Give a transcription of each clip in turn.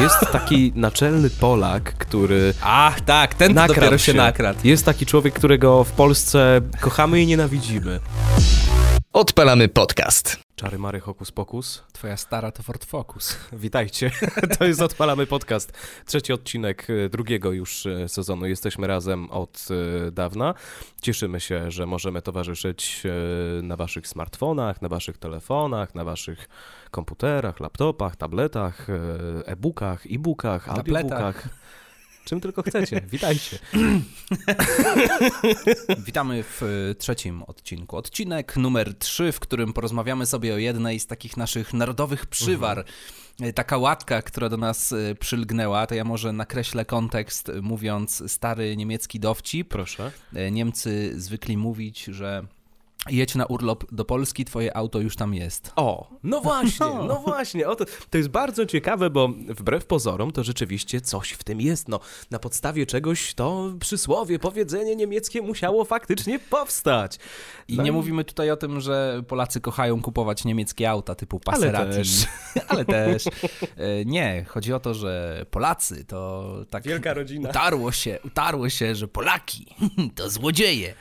Jest taki naczelny Polak, który... Ach, tak, ten dopiero się, się nakradł. Jest taki człowiek, którego w Polsce kochamy i nienawidzimy. Odpalamy podcast. Czary Mary Hokus Pokus. Twoja stara to Ford Focus. Witajcie. To jest Odpalamy Podcast. Trzeci odcinek e, drugiego już e, sezonu. Jesteśmy razem od e, dawna. Cieszymy się, że możemy towarzyszyć na waszych smartfonach, na waszych telefonach, na waszych komputerach, laptopach, tabletach, e-bookach, e-bookach, audiobookach. Czym tylko chcecie. Witajcie. Witamy w e, trzecim odcinku. Odcinek numer 3, w którym porozmawiamy sobie o jednej z takich naszych narodowych przywar. Mhm. Taka łatka, która do nas e, przylgnęła, to ja może nakreślę kontekst, mówiąc stary niemiecki dowcip. Proszę. Niemcy zwykli mówić, że jedź na urlop do Polski, twoje auto już tam jest. O, no właśnie, no, no właśnie. O to, to jest bardzo ciekawe, bo wbrew pozorom to rzeczywiście coś w tym jest. No, na podstawie czegoś to przysłowie, powiedzenie niemieckie musiało faktycznie powstać. I no nie i... mówimy tutaj o tym, że Polacy kochają kupować niemieckie auta typu Passerati. Ale też. Ale też. Nie, chodzi o to, że Polacy to tak... Wielka rodzina. Utarło się, utarło się, że Polaki to złodzieje.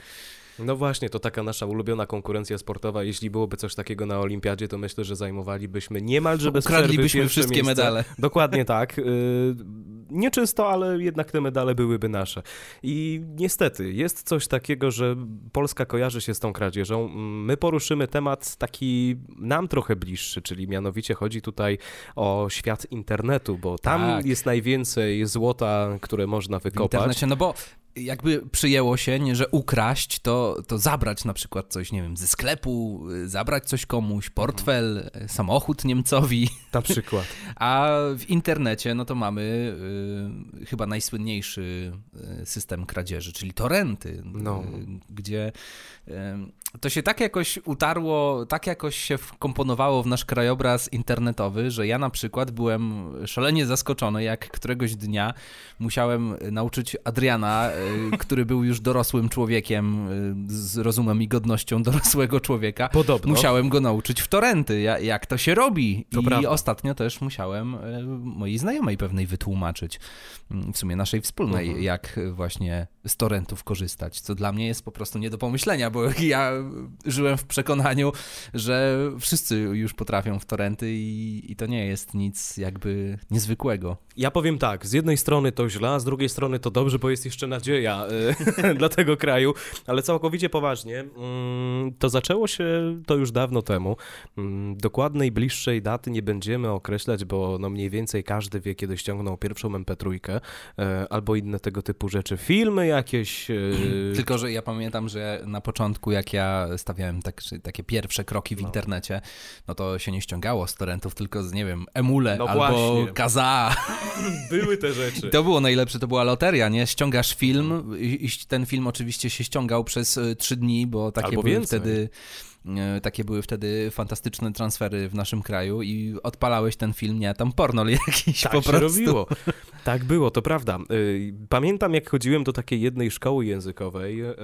No właśnie, to taka nasza ulubiona konkurencja sportowa. Jeśli byłoby coś takiego na olimpiadzie, to myślę, że zajmowalibyśmy niemalże bez Ukradlibyśmy wszystkie miejsce. medale. Dokładnie tak. Y, nieczysto, ale jednak te medale byłyby nasze. I niestety, jest coś takiego, że Polska kojarzy się z tą kradzieżą. My poruszymy temat taki nam trochę bliższy, czyli mianowicie chodzi tutaj o świat internetu, bo tam tak. jest najwięcej złota, które można wykopać. W internecie, no bo jakby przyjęło się, nie, że ukraść, to, to zabrać na przykład coś, nie wiem, ze sklepu, zabrać coś komuś, portfel, samochód Niemcowi. Na przykład. A w internecie, no to mamy y, chyba najsłynniejszy y, system kradzieży, czyli torenty, no. y, gdzie to się tak jakoś utarło, tak jakoś się wkomponowało w nasz krajobraz internetowy, że ja na przykład byłem szalenie zaskoczony, jak któregoś dnia musiałem nauczyć Adriana, który był już dorosłym człowiekiem e, z rozumem i godnością dorosłego człowieka. Podobno. Musiałem go nauczyć w torenty, jak to się robi. To I prawda. ostatnio też musiałem e, mojej znajomej pewnej wytłumaczyć, mm, w sumie naszej wspólnej, mhm. jak właśnie z torrentów korzystać, co dla mnie jest po prostu nie do pomyślenia, bo ja żyłem w przekonaniu, że wszyscy już potrafią w torenty i, i to nie jest nic jakby niezwykłego. Ja powiem tak, z jednej strony to źle, a z drugiej strony to dobrze, bo jest jeszcze nadzieja y, dla tego kraju, ale całkowicie poważnie, mm, to zaczęło się to już dawno temu. Mm, dokładnej, bliższej daty nie będziemy określać, bo no mniej więcej każdy wie, kiedy ściągnął pierwszą MP3 y, albo inne tego typu rzeczy. Filmy jakieś... Y, Tylko, że ja pamiętam, że na początku, jak ja stawiałem tak, takie pierwsze kroki w no. internecie, no to się nie ściągało z torrentów, tylko z, nie wiem, Emule no albo właśnie. Kaza. Były te rzeczy. I to było najlepsze, to była loteria, nie? Ściągasz film i ten film oczywiście się ściągał przez y, trzy dni, bo takie albo były więcej. wtedy E, takie były wtedy fantastyczne transfery w naszym kraju i odpalałeś ten film, nie, tam pornol jakiś tak po prostu. robiło. Tak było, to prawda. E, pamiętam, jak chodziłem do takiej jednej szkoły językowej e,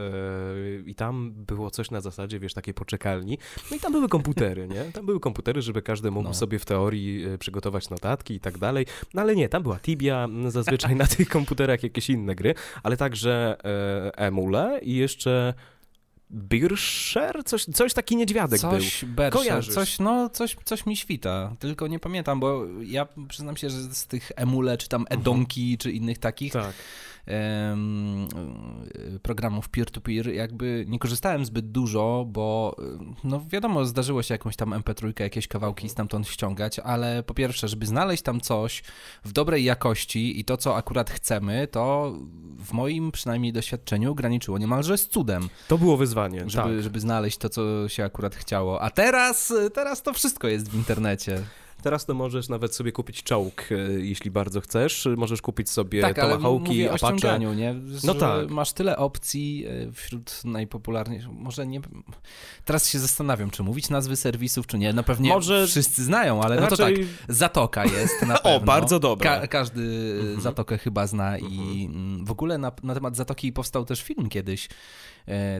i tam było coś na zasadzie, wiesz, takiej poczekalni. No i tam były komputery, nie? Tam były komputery, żeby każdy mógł no. sobie w teorii przygotować notatki i tak dalej. No ale nie, tam była Tibia, zazwyczaj na tych komputerach jakieś inne gry, ale także Emule i jeszcze Birscher? Coś, coś taki niedźwiadek coś, był. Berscher, coś, no, coś, coś mi świta, tylko nie pamiętam, bo ja przyznam się, że z tych emule, czy tam mhm. edonki, czy innych takich, tak programów peer-to-peer, jakby nie korzystałem zbyt dużo, bo no wiadomo, zdarzyło się jakąś tam MP3, jakieś kawałki mhm. stamtąd ściągać, ale po pierwsze, żeby znaleźć tam coś w dobrej jakości i to, co akurat chcemy, to w moim przynajmniej doświadczeniu graniczyło niemalże z cudem. To było wyzwanie, żeby, tak. żeby znaleźć to, co się akurat chciało. A teraz, teraz to wszystko jest w internecie. Teraz to możesz nawet sobie kupić czołg, e, jeśli bardzo chcesz. Możesz kupić sobie tak, tomahawki, Apache. nie? No tak. Masz tyle opcji e, wśród najpopularniejszych. Może nie... Teraz się zastanawiam, czy mówić nazwy serwisów, czy nie. No pewnie Może... wszyscy znają, ale Raczej... no to tak. Zatoka jest na pewno. o, bardzo dobra. Ka każdy mhm. Zatokę chyba zna i mhm. w ogóle na, na temat Zatoki powstał też film kiedyś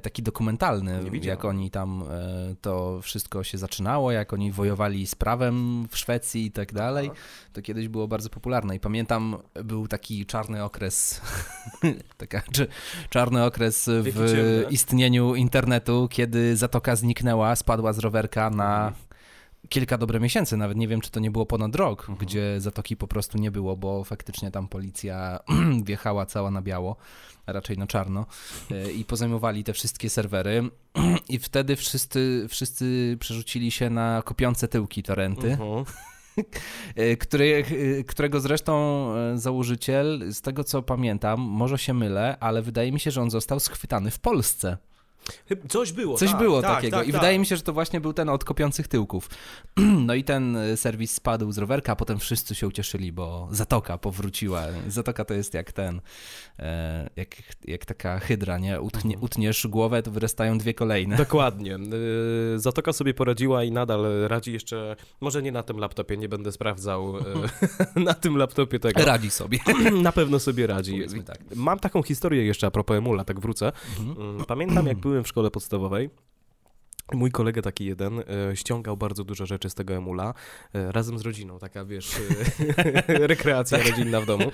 taki dokumentalny, jak oni tam e, to wszystko się zaczynało, jak oni wojowali z prawem w Szwecji i tak dalej, to kiedyś było bardzo popularne. I pamiętam, był taki czarny okres, taka, czarny okres w istnieniu internetu, kiedy zatoka zniknęła, spadła z rowerka na mhm. Kilka dobre miesięcy, nawet nie wiem, czy to nie było ponad rok, mhm. gdzie zatoki po prostu nie było, bo faktycznie tam policja wjechała cała na biało raczej na czarno, e, i pozajmowali te wszystkie serwery. I wtedy wszyscy, wszyscy przerzucili się na kopiące tyłki torenty. Uh-huh. Który, którego zresztą e, założyciel, z tego co pamiętam, może się mylę, ale wydaje mi się, że on został schwytany w Polsce. Coś było. Coś tak, było tak, takiego. Tak, I tak. wydaje mi się, że to właśnie był ten od kopiących tyłków. No i ten e, serwis spadł z rowerka, a potem wszyscy się ucieszyli, bo Zatoka powróciła. Zatoka to jest jak ten, e, jak, jak taka hydra, nie? Utnie, mhm. utniesz głowę, to wyrastają dwie kolejne. Dokładnie. E, Zatoka sobie poradziła i nadal radzi jeszcze, może nie na tym laptopie, nie będę sprawdzał na tym laptopie tego. Radzi sobie. Na pewno sobie radzi. Tak. Mam taką historię jeszcze a propos Emula, tak wrócę. Mhm. Mm, pamiętam, jak byłem w szkole podstawowej. Mój kolega taki jeden e, ściągał bardzo dużo rzeczy z tego emula e, razem z rodziną, taka wiesz, e, rekreacja rodzinna w domu.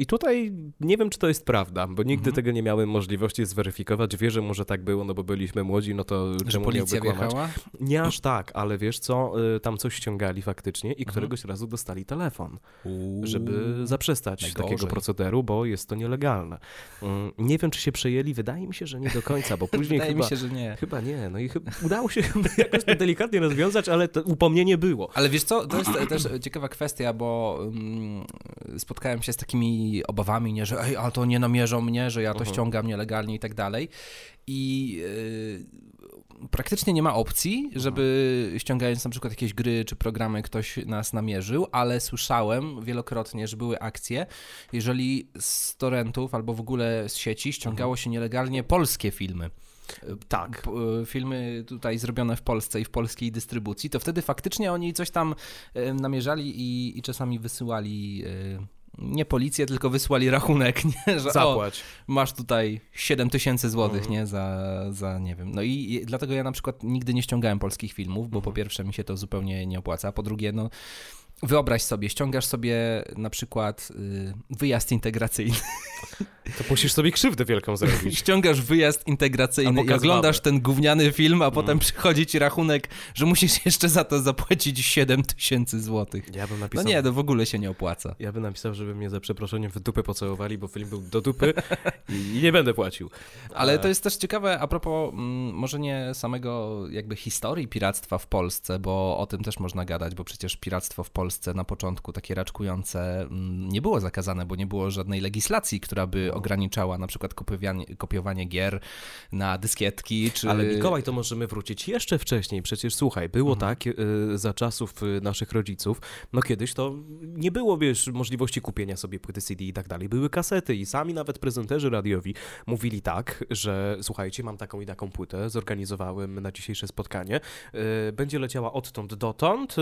Mm, i tutaj nie wiem, czy to jest prawda, bo nigdy mhm. tego nie miałem możliwości zweryfikować. Wierzę, może tak było, no bo byliśmy młodzi, no to Że czemu policja miałby kłamać? Wjechała? Nie aż tak, ale wiesz co, y, tam coś ściągali faktycznie i mhm. któregoś razu dostali telefon, Uuu, żeby zaprzestać najgorzej. takiego procederu, bo jest to nielegalne. Mm, nie wiem, czy się przejęli, wydaje mi się, że nie do końca, bo później wydaje chyba... mi się, że nie. Chyba nie, no i chyba udało się jakoś to delikatnie rozwiązać, ale to upomnienie było. Ale wiesz co, to jest też ciekawa kwestia, bo um, spotkałem się z takimi obawami, nie, że ej, a to nie namierzą mnie, że ja to uh mhm. -huh. ściągam nielegalnie i tak dalej. I yy, praktycznie nie ma opcji, żeby uh -huh. ściągając na przykład jakieś gry czy programy ktoś nas namierzył, ale słyszałem wielokrotnie, że były akcje, jeżeli z torrentów albo w ogóle z sieci ściągało uh mhm. -huh. się nielegalnie polskie filmy tak, filmy tutaj zrobione w Polsce i w polskiej dystrybucji, to wtedy faktycznie oni coś tam namierzali i, i czasami wysyłali nie policję, tylko wysłali rachunek, nie? Że, Zapłać. O, masz tutaj 7 tysięcy złotych, mm. nie? Za, za, nie wiem. No i, i, dlatego ja na przykład nigdy nie ściągałem polskich filmów, bo mm. po pierwsze mi się to zupełnie nie opłaca, a po drugie, no Wyobraź sobie, ściągasz sobie na przykład y, wyjazd integracyjny. To musisz sobie krzywdę wielką zrobić. Ściągasz wyjazd integracyjny i oglądasz ten gówniany film, a mm. potem przychodzi ci rachunek, że musisz jeszcze za to zapłacić 7 tysięcy złotych. Ja bym napisał... No nie, to w ogóle się nie opłaca. Ja bym napisał, żeby mnie za przeproszeniem w dupę pocałowali, bo film był do dupy i nie będę płacił. Ale to jest też ciekawe a propos mm, może nie samego jakby historii piractwa w Polsce, bo o tym też można gadać, bo przecież piractwo w Polsce na początku takie raczkujące mm, nie było zakazane, bo nie było żadnej legislacji, która by no. Ograniczała na przykład kopiowanie, kopiowanie gier na dyskietki. Czy... Ale Mikołaj, to możemy wrócić jeszcze wcześniej. Przecież słuchaj, było mhm. tak y, za czasów y, naszych rodziców, no kiedyś to nie było, wiesz, możliwości kupienia sobie płyty CD i tak dalej. Były kasety i sami nawet prezenterzy radiowi mówili tak, że słuchajcie, mam taką i taką płytę, zorganizowałem na dzisiejsze spotkanie, y, będzie leciała odtąd dotąd,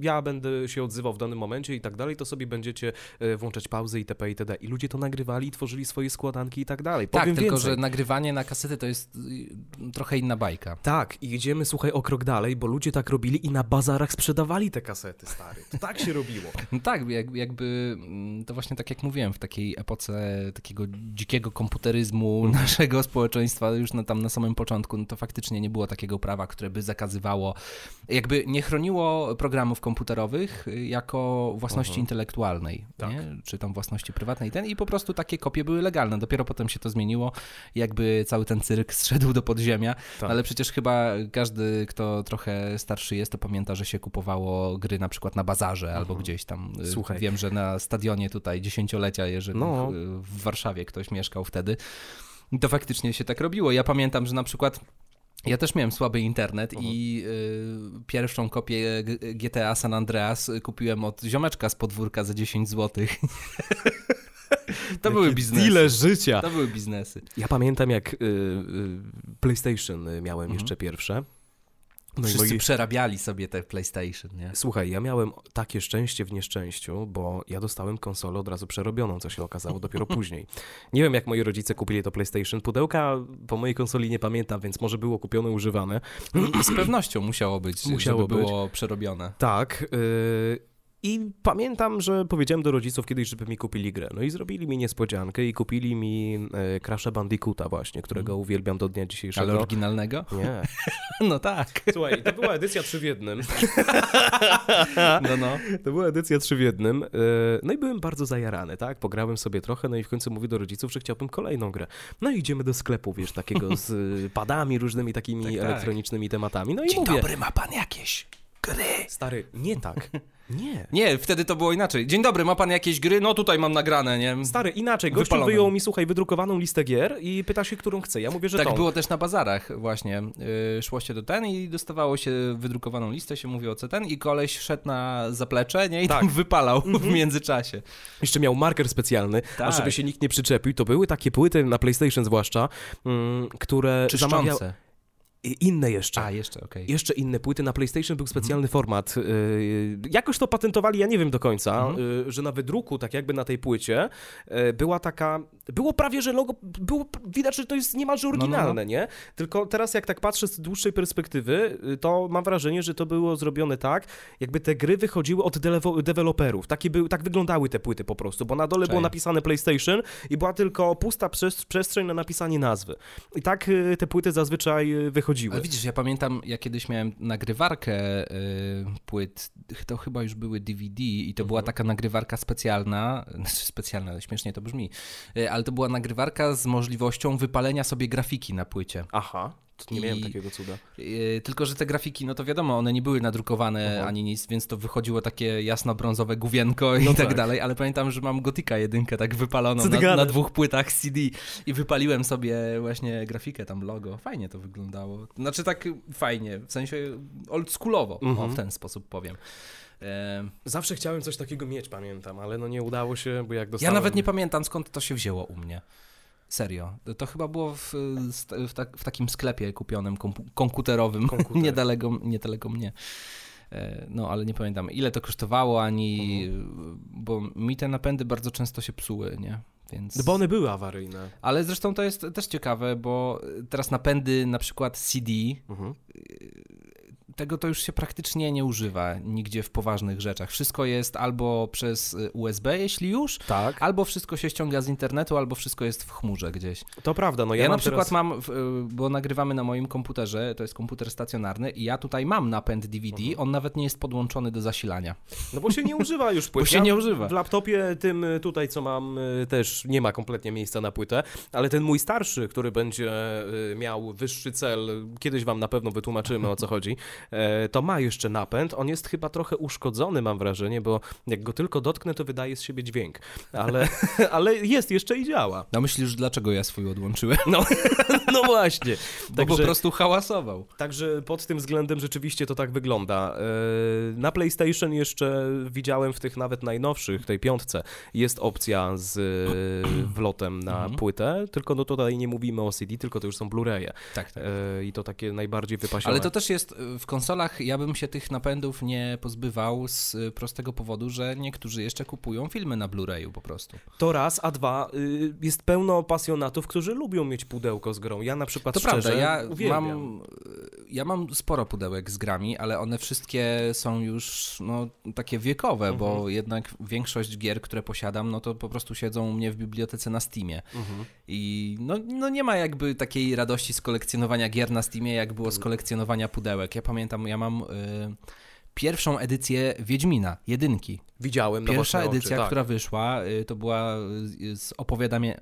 ja będę się odzywał w danym momencie i tak dalej, to sobie będziecie e, włączać pauzy itp. itd. I ludzie to nagrywali, tworzyli swoje składanki i tak dalej. Tak, Powiem tak, tylko więcej. że nagrywanie na kasety to jest y, trochę inna bajka. Tak, i idziemy, słuchaj, o krok dalej, bo ludzie tak robili i na bazarach sprzedawali te kasety, stary. To tak się robiło. No tak, jakby mm, to właśnie tak jak mówiłem, w takiej epoce takiego dzikiego komputeryzmu mhm. naszego społeczeństwa już na, tam na samym początku, no to faktycznie nie było takiego prawa, które by zakazywało, jakby nie chroniło programów komputerowych Y, jako własności Aha. intelektualnej, tak. czy tam własności prywatnej. Ten, I po prostu takie kopie były legalne. Dopiero potem się to zmieniło, jakby cały ten cyrk zszedł do podziemia. Tak. Ale przecież chyba każdy, kto trochę starszy jest, to pamięta, że się kupowało gry na przykład na bazarze Aha. albo gdzieś tam. Y, Słuchaj. Wiem, że na stadionie tutaj dziesięciolecia, jeżeli no. w Warszawie ktoś mieszkał wtedy, to faktycznie się tak robiło. Ja pamiętam, że na przykład ja też miałem słaby internet i y, pierwszą kopię GTA San Andreas kupiłem od ziomeczka z podwórka za 10 zł. To były biznesy. Ile życia. To były biznesy. Ja pamiętam jak y, y, PlayStation miałem uh mhm. jeszcze pierwsze No Wszyscy moi... przerabiali sobie te PlayStation, nie? Słuchaj, ja miałem takie szczęście w nieszczęściu, bo ja dostałem konsolę od razu przerobioną, co się okazało dopiero później. Nie wiem, jak moi rodzice kupili to PlayStation. Pudełka po mojej konsoli nie pamiętam, więc może było kupione, używane. Z pewnością musiało być, musiało być. było przerobione. Tak. Yy... I pamiętam, że powiedziałem do rodziców kiedyś, żeby mi kupili grę. No i zrobili mi niespodziankę i kupili mi e, Crash'a Bandicoota właśnie, którego mm. uwielbiam do dnia dzisiejszego. Ale oryginalnego? Nie. no tak. Słuchaj, to była edycja 3 w jednym. no, no. To była edycja 3 w jednym. E, no i byłem bardzo zajarany, tak? Pograłem sobie trochę, no i w końcu mówię do rodziców, że chciałbym kolejną grę. No i idziemy do sklepu, wiesz, takiego z padami, różnymi takimi tak, tak. elektronicznymi tematami. No i Dzień mówię... dobry, ma pan jakieś gry? Stary, nie tak. Nie. Nie, wtedy to było inaczej. Dzień dobry, ma pan jakieś gry? No tutaj mam nagrane, nie? Stary, inaczej. Gościu Wypalone. wyjął mi, słuchaj, wydrukowaną listę gier i pyta się, którą chce. Ja mówię, że Tak tą. było też na bazarach właśnie. Yy, szło się do ten i dostawało się wydrukowaną listę, się mówiło co ten i koleś szedł na zaplecze, nie? I tak. tam wypalał w mhm. międzyczasie. Jeszcze miał marker specjalny, tak. a żeby się nikt nie przyczepił, to były takie płyty, na PlayStation zwłaszcza, mm, które Czyszczące. Inne jeszcze. A, jeszcze, okej. Okay. Jeszcze inne płyty. Na PlayStation był specjalny mhm. format. Y, jakoś to patentowali, ja nie wiem do końca. Y, że na wydruku, tak jakby na tej płycie, y, była taka. Było prawie, że logo. Było widać, że to jest niemalże oryginalne, no, no, no. nie? Tylko teraz, jak tak patrzę z dłuższej perspektywy, to mam wrażenie, że to było zrobione tak, jakby te gry wychodziły od deweloperów. Takie były, tak wyglądały te płyty po prostu, bo na dole Cześć. było napisane PlayStation i była tylko pusta przestrzeń na napisanie nazwy. I tak te płyty zazwyczaj wychodziły chodziły. Ale widzisz, ja pamiętam, ja kiedyś miałem nagrywarkę y, płyt, to chyba już były DVD i to mhm. była taka nagrywarka specjalna, znaczy specjalna, ale śmiesznie to brzmi, y, ale to była nagrywarka z możliwością wypalenia sobie grafiki na płycie. Aha. Nie I, miałem takiego cuda. Yy, tylko, że te grafiki, no to wiadomo, one nie były nadrukowane Aha. ani nic, więc to wychodziło takie jasno-brązowe główienko i no tak, tak, dalej, ale pamiętam, że mam Gotika jedynkę tak wypaloną na, na, dwóch płytach CD i wypaliłem sobie właśnie grafikę, tam logo. Fajnie to wyglądało. Znaczy tak fajnie, w sensie oldschoolowo, mhm. o, w ten sposób powiem. Zawsze chciałem coś takiego mieć, pamiętam, ale no nie udało się, bo jak dostałem... Ja nawet nie pamiętam, skąd to się wzięło u mnie. Serio. To chyba było w, w, ta, w takim sklepie kupionym komputerowym, Komputer. niedaleko, niedaleko mnie. E, no, ale nie pamiętam, ile to kosztowało, ani. Mhm. Bo mi te napędy bardzo często się psuły, nie? Więc... Bo one były awaryjne. Ale zresztą to jest też ciekawe, bo teraz napędy na przykład CD mhm tego to już się praktycznie nie używa nigdzie w poważnych rzeczach. Wszystko jest albo przez y, USB, jeśli już, tak. albo wszystko się ściąga z internetu, albo wszystko jest w chmurze gdzieś. To prawda. No ja, ja na przykład teraz... mam, y, bo nagrywamy na moim komputerze, to jest komputer stacjonarny i ja tutaj mam napęd DVD, mhm. on nawet nie jest podłączony do zasilania. No bo się nie używa już płyt. Bo się nie używa. W laptopie tym y, tutaj, co mam, też nie ma kompletnie miejsca na płytę, ale ten mój starszy, który będzie miał wyższy cel, kiedyś wam na pewno wytłumaczymy o co chodzi, to ma jeszcze napęd. On jest chyba trochę uszkodzony, mam wrażenie, bo jak go tylko dotknę, to wydaje z siebie dźwięk. Ale, ale jest jeszcze i działa. No myślisz, dlaczego ja swój odłączyłem? No, no właśnie. Bo także, po prostu hałasował. Także pod tym względem rzeczywiście to tak wygląda. E, na PlayStation jeszcze widziałem w tych nawet najnowszych, tej piątce, jest opcja z wlotem na mhm. płytę, tylko no tutaj nie mówimy o CD, tylko to już są Blu-raye. Tak, tak. E, I to takie najbardziej wypasione. Ale to też jest w konsolach ja bym się tych napędów nie pozbywał z prostego powodu, że niektórzy jeszcze kupują filmy na Blu-rayu po prostu. To raz, a dwa, y, jest pełno pasjonatów, którzy lubią mieć pudełko z grą. Ja na przykład to szczerze prawda, ja uwielbiam. mam, ja mam sporo pudełek z grami, ale one wszystkie są już no, takie wiekowe, mhm. bo jednak większość gier, które posiadam, no to po prostu siedzą u mnie w bibliotece na Steamie. Mhm. I no, no nie ma jakby takiej radości z kolekcjonowania gier na Steamie, jak było z kolekcjonowania pudełek. Ja pamiętam, ja mam y, pierwszą edycję Wiedźmina, jedynki. Widziałem Pierwsza edycja, oczy, tak. która wyszła, y, to była y, z opowiadami,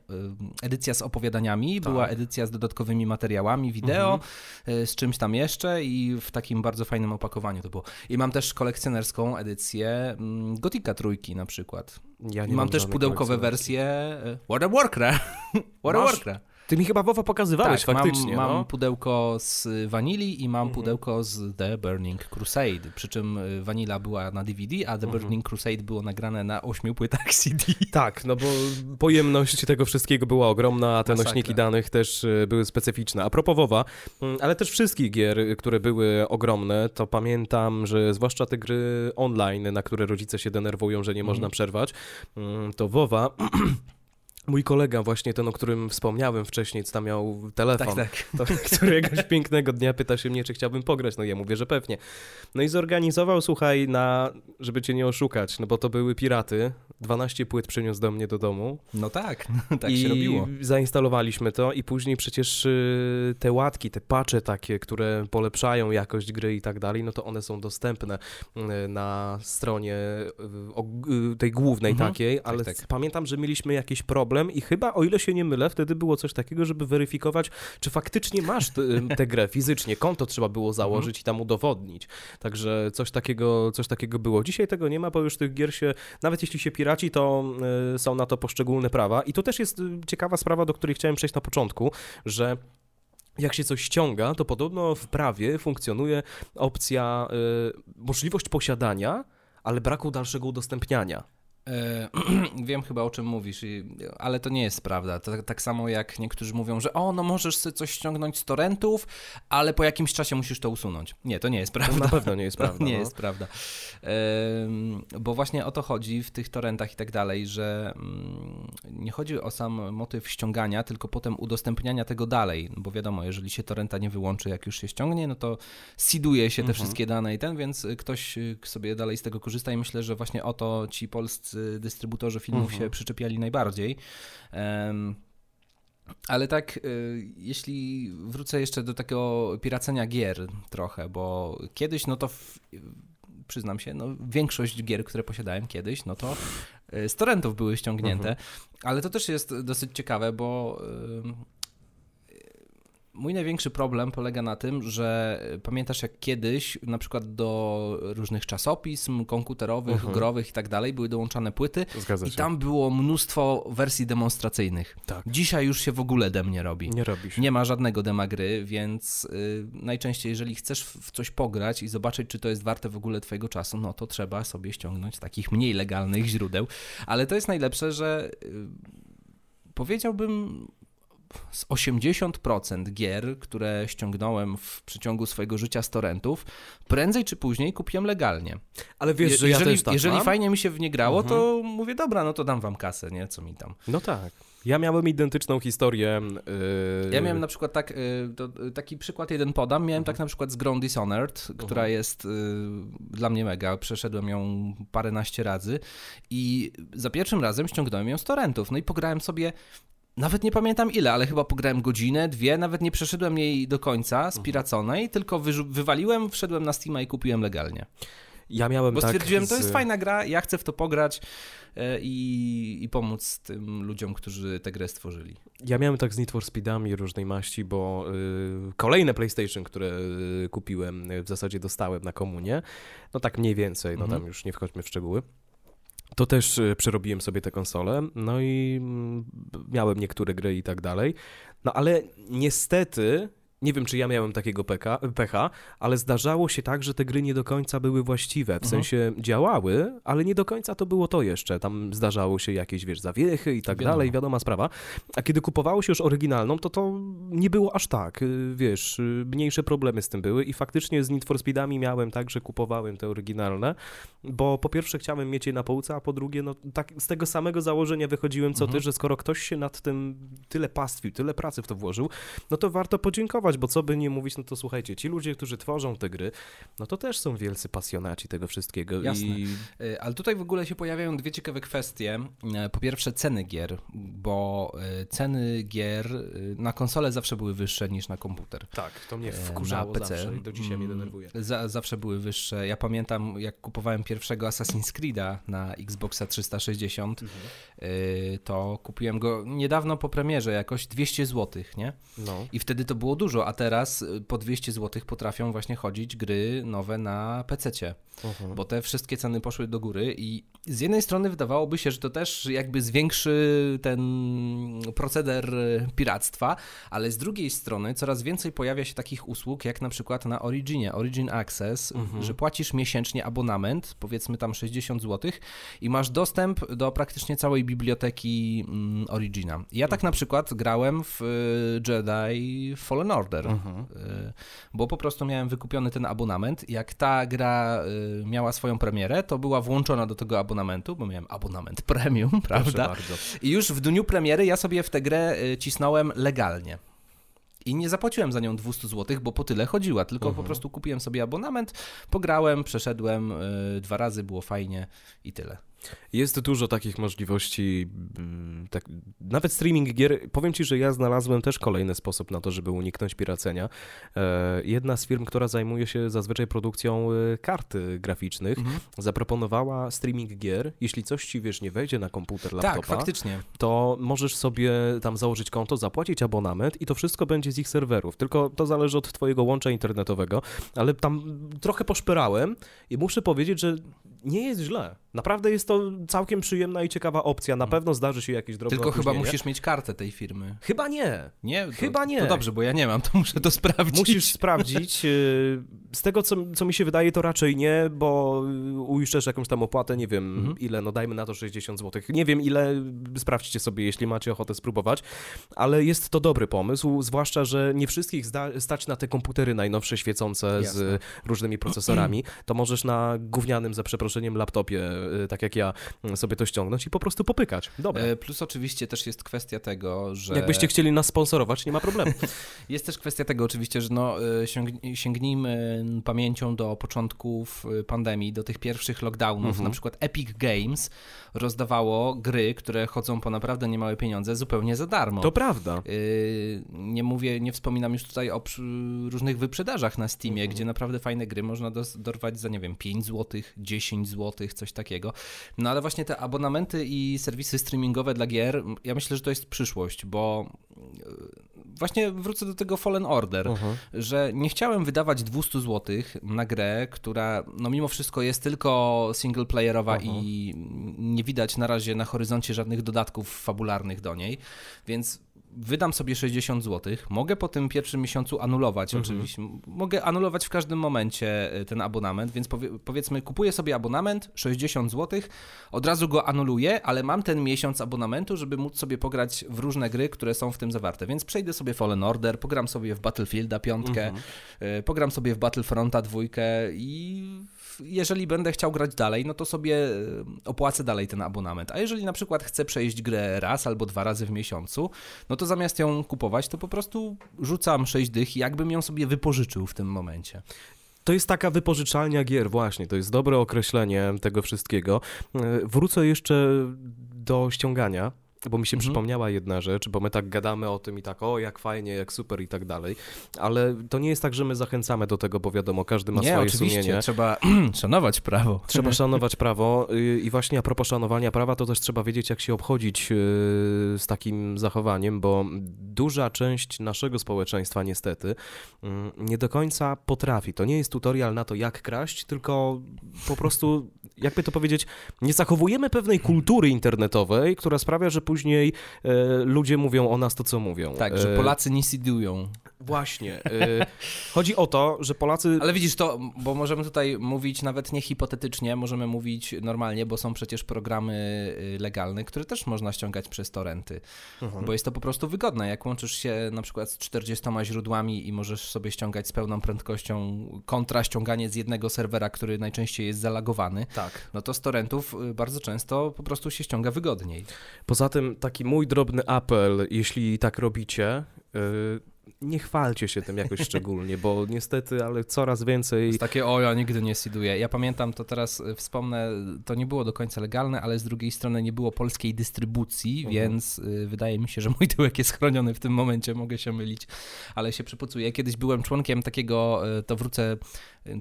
edycja z opowiadaniami, tak. była edycja z dodatkowymi materiałami, wideo, mhm. z czymś tam jeszcze i w takim bardzo fajnym opakowaniu to było. I mam też kolekcjonerską edycję mm, Gotika trójki na przykład. Ja mam, mam też pudełkowe wersje World of Warcraft. World of Warcraft. Ty mi chyba WoWa pokazywałeś tak, faktycznie. Mam, no. mam pudełko z Vanilli i mam mhm. pudełko z The Burning Crusade. Przy czym y, Vanilla była na DVD, a The mhm. Burning Crusade było nagrane na ośmiu płytach CD. Tak, no bo pojemność tego wszystkiego była ogromna, a te Masakra. nośniki danych też y, były specyficzne. A propos WoWa, mm, ale też wszystkich gier, które były ogromne, to pamiętam, że zwłaszcza te gry online, na które rodzice się denerwują, że nie mhm. można przerwać, mm, to WoWa Mój kolega, właśnie ten, o którym wspomniałem wcześniej, co tam miał telefon, tak, tak. To, któregoś pięknego dnia pyta się mnie, czy chciałbym pograć. No ja mówię, że pewnie. No i zorganizował, słuchaj, na, żeby cię nie oszukać, no bo to były piraty. 12 płyt przyniósł do mnie do domu. No tak, tak I się robiło. zainstalowaliśmy to i później przecież y, te łatki, te pacze takie, które polepszają jakość gry i tak dalej, no to one są dostępne y, na stronie y, tej głównej mhm. takiej, tak, ale tak, tak. pamiętam, że mieliśmy jakiś problem problem i chyba, o ile się nie mylę, wtedy było coś takiego, żeby weryfikować, czy faktycznie masz tę grę fizycznie. Konto trzeba było założyć i tam udowodnić. Także coś takiego, coś takiego było. Dzisiaj tego nie ma, bo już tych gier się, nawet jeśli się piraci, to y, są na to poszczególne prawa. I to też jest y, ciekawa sprawa, do której chciałem przejść na początku, że jak się coś ściąga, to podobno w prawie funkcjonuje opcja, y, możliwość posiadania, ale braku dalszego udostępniania. E, wiem chyba o czym mówisz, ale to nie jest prawda. To tak, tak samo jak niektórzy mówią, że o, no możesz sobie coś ściągnąć z torrentów, ale po jakimś czasie musisz to usunąć. Nie, to nie jest prawda. To na pewno nie jest prawda. nie no. jest prawda. Bo właśnie o to chodzi w tych torrentach i tak dalej, że mm, nie chodzi o sam motyw ściągania, tylko potem udostępniania tego dalej, bo wiadomo, jeżeli się torrenta nie wyłączy, jak już się ściągnie, no to seeduje się te mhm. wszystkie dane i ten, więc ktoś sobie dalej z tego korzysta i myślę, że właśnie o to ci polscy dystrybutorzy filmów mhm. się przyczepiali najbardziej. Ale tak, y, jeśli wrócę jeszcze do takiego piracenia gier trochę, bo kiedyś, no to w, przyznam się, no większość gier, które posiadałem kiedyś, no to y, z torrentów były ściągnięte, mhm. ale to też jest dosyć ciekawe, bo Mój największy problem polega na tym, że pamiętasz jak kiedyś na przykład do różnych czasopism komputerowych, mhm. growych i tak dalej były dołączane płyty Zgadza i tam było mnóstwo wersji demonstracyjnych. Tak. Dzisiaj już się w ogóle dem nie robi. Nie robisz. Nie ma żadnego dema gry, więc y, najczęściej jeżeli chcesz w coś pograć i zobaczyć czy to jest warte w ogóle twojego czasu, no to trzeba sobie ściągnąć takich mniej legalnych źródeł. Ale to jest najlepsze, że y, powiedziałbym z 80% gier, które ściągnąłem w przeciągu swojego życia z torrentów, prędzej czy później kupiłem legalnie. Ale wiesz, że jeżeli, ja też tak Jeżeli mam? fajnie mi się w nie grało, mhm. to mówię, dobra, no to dam wam kasę, nie? Co mi tam. No tak. Ja miałem identyczną historię. Yy... Ja miałem na przykład tak, yy, to, taki przykład jeden podam. Miałem tak na przykład z Ground Dishonored, która mhm. jest yy, dla mnie mega. Przeszedłem ją paręnaście razy i za pierwszym razem ściągnąłem ją z torrentów. No i pograłem sobie nawet nie pamiętam ile, ale chyba pograłem godzinę, dwie, nawet nie przeszedłem jej do końca, spiraconej, mhm. tylko wy, wywaliłem, wszedłem na Steama i kupiłem legalnie. Ja miałem Bo tak stwierdziłem, z... to jest fajna gra, ja chcę w to pograć e, i, i pomóc tym ludziom, którzy tę grę stworzyli. Ja miałem tak z Need for Speedami różnej maści, bo y, kolejne PlayStation, które y, kupiłem, w zasadzie dostałem na komunie, no tak mniej więcej, no mhm. tam już nie wchodźmy w szczegóły to też e, przerobiłem sobie tę konsolę, no i mm, miałem niektóre gry i tak dalej. No ale niestety nie wiem, czy ja miałem takiego peka, pecha, ale zdarzało się tak, że te gry nie do końca były właściwe. W mhm. sensie działały, ale nie do końca to było to jeszcze. Tam zdarzało się jakieś, wiesz, zawiechy i tak Wiadomo. dalej, wiadoma sprawa. A kiedy kupowało się już oryginalną, to to nie było aż tak, y, wiesz, y, mniejsze problemy z tym były i faktycznie z Need for Speedami miałem tak, że kupowałem te oryginalne, bo po pierwsze chciałem mieć je na półce, a po drugie, no tak z tego samego założenia wychodziłem co mhm. ty, że skoro ktoś się nad tym tyle pastwił, tyle pracy w to włożył, no to warto podziękować bo co by nie mówić, no to słuchajcie, ci ludzie, którzy tworzą te gry, no to też są wielcy pasjonaci tego wszystkiego. Jasne. I... E, ale tutaj w ogóle się pojawiają dwie ciekawe kwestie. E, po pierwsze ceny gier, bo e, ceny gier na konsolę zawsze były wyższe niż na komputer. Tak, to mnie wkurzało na PC. zawsze i do dzisiaj mnie mm, denerwuje. Za, zawsze były wyższe. Ja pamiętam, jak kupowałem pierwszego Assassin's Creed'a na Xboxa 360, mhm. to kupiłem go niedawno po premierze, jakoś 200 zł, nie? No. I wtedy to było dużo, dużo, a teraz po 200 zł potrafią właśnie chodzić gry nowe na PC-cie. Mhm. Bo te wszystkie ceny poszły do góry i z jednej strony wydawałoby się, że to też jakby zwiększy ten proceder piractwa, ale z drugiej strony coraz więcej pojawia się takich usług, jak na przykład na Originie, Origin Access, mhm. że płacisz miesięcznie abonament, powiedzmy tam 60 zł i masz dostęp do praktycznie całej biblioteki mm, Origina. Ja tak na przykład grałem w y, Jedi Fallen Order, mhm. Y, bo po prostu miałem wykupiony ten abonament. Jak ta gra y, miała swoją premierę, to była włączona do tego abonamentu, bo miałem abonament premium, prawda? I już w dniu premiery ja sobie w tę grę cisnąłem legalnie. I nie zapłaciłem za nią 200 zł, bo po tyle chodziła, tylko -huh. po mhm. prostu kupiłem sobie abonament, pograłem, przeszedłem y, dwa razy, było fajnie i tyle. Jest dużo takich możliwości, mm, tak, nawet streaming gier. Powiem Ci, że ja znalazłem też kolejny sposób na to, żeby uniknąć piracenia. E, jedna z firm, która zajmuje się zazwyczaj produkcją e, kart graficznych, mhm. zaproponowała streaming gier. Jeśli coś Ci, wiesz, nie wejdzie na komputer, laptopa, tak, faktycznie. to możesz sobie tam założyć konto, zapłacić abonament i to wszystko będzie z ich serwerów. Tylko to zależy od Twojego łącza internetowego, ale tam trochę poszperałem i muszę powiedzieć, że nie jest źle. Naprawdę jest to całkiem przyjemna i ciekawa opcja. Na mm. pewno zdarzy się jakieś drobne Tylko chyba musisz mieć kartę tej firmy. Chyba nie. Nie? To, chyba nie. To dobrze, bo ja nie mam, to muszę to sprawdzić. Musisz sprawdzić. Y, z tego, co, co mi się wydaje, to raczej nie, bo uiszczesz jakąś tam opłatę, nie wiem mhm. ile, no dajmy na to 60 zł. Nie wiem ile, sprawdźcie sobie, jeśli macie ochotę spróbować, ale jest to dobry pomysł, zwłaszcza, że nie wszystkich stać na te komputery najnowsze, świecące Jasne. z różnymi procesorami. To możesz na gównianym, za przeproszeniem, laptopie, tak jak ja, sobie to ściągnąć i po prostu popykać. Dobra. E, plus oczywiście też jest kwestia tego, że... Jakbyście chcieli nas sponsorować, nie ma problemu. jest też kwestia tego oczywiście, że no, e, sięgnijmy pamięcią do początków e, pandemii, do tych pierwszych lockdownów. Mhm. Na przykład Epic Games rozdawało gry, które chodzą po naprawdę niemałe pieniądze zupełnie za darmo. To prawda. Nie mówię, nie wspominam już tutaj o różnych wyprzedażach na Steamie, mhm. gdzie naprawdę fajne gry można dorwać za, nie wiem, 5 zł, 10 zł, coś takiego. No ale właśnie te abonamenty i serwisy streamingowe dla gier, ja myślę, że to jest przyszłość, bo e, właśnie wrócę do tego Fallen Order, uh -huh. że nie chciałem wydawać 200 zł na grę, która no mimo wszystko jest tylko singleplayerowa uh -huh. i nie widać na razie na horyzoncie żadnych dodatków fabularnych do niej, więc wydam sobie 60 zł, mogę po tym pierwszym miesiącu anulować mhm. oczywiście, mogę anulować w każdym momencie e, ten abonament, więc powie, powiedzmy kupuję sobie abonament 60 zł, od razu go anuluję, ale mam ten miesiąc abonamentu, żeby móc sobie pograć w różne gry, które są w tym zawarte, więc przejdę sobie Fallen Order, pogram sobie w Battlefielda piątkę, mhm. E, pogram sobie w Battlefronta dwójkę i jeżeli będę chciał grać dalej, no to sobie e, opłacę dalej ten abonament. A jeżeli na przykład chcę przejść grę raz albo dwa razy w miesiącu, no to zamiast ją kupować, to po prostu rzucam 6 dych, jakbym ją sobie wypożyczył w tym momencie. To jest taka wypożyczalnia gier, właśnie. To jest dobre określenie tego wszystkiego. E, wrócę jeszcze do ściągania bo mi się mhm. przypomniała jedna rzecz, bo my tak gadamy o tym i tak, o jak fajnie, jak super i tak dalej, ale to nie jest tak, że my zachęcamy do tego, bo wiadomo, każdy ma nie, swoje oczywiście. sumienie. trzeba szanować prawo. Trzeba szanować prawo i właśnie a propos szanowania prawa, to też trzeba wiedzieć, jak się obchodzić y, z takim zachowaniem, bo duża część naszego społeczeństwa niestety mm, nie do końca potrafi. To nie jest tutorial na to, jak kraść, tylko po prostu, jakby to powiedzieć, nie zachowujemy pewnej kultury internetowej, która sprawia, że później e, ludzie mówią o nas to, co mówią. Tak, że e, Polacy nie sidują. Właśnie. E, chodzi o to, że Polacy... Ale widzisz to, bo możemy tutaj mówić nawet nie hipotetycznie, możemy mówić normalnie, bo są przecież programy y, legalne, które też można ściągać przez torrenty, mhm. bo jest to po prostu wygodne. Jak łączysz się na przykład z 40 źródłami i możesz sobie ściągać z pełną prędkością kontra ściąganie z jednego serwera, który najczęściej jest zalagowany, tak. no to z torrentów y, bardzo często po prostu się ściąga wygodniej. Poza tym taki mój drobny apel, jeśli tak robicie, y, nie chwalcie się tym jakoś szczególnie, bo niestety, ale coraz więcej... Jest takie, o ja nigdy nie seeduję. Ja pamiętam, to teraz y, wspomnę, to nie było do końca legalne, ale z drugiej strony nie było polskiej dystrybucji, mhm. więc y, wydaje mi się, że mój tyłek jest chroniony w tym momencie, mogę się mylić, ale się przypucuję. Kiedyś byłem członkiem takiego, y, to wrócę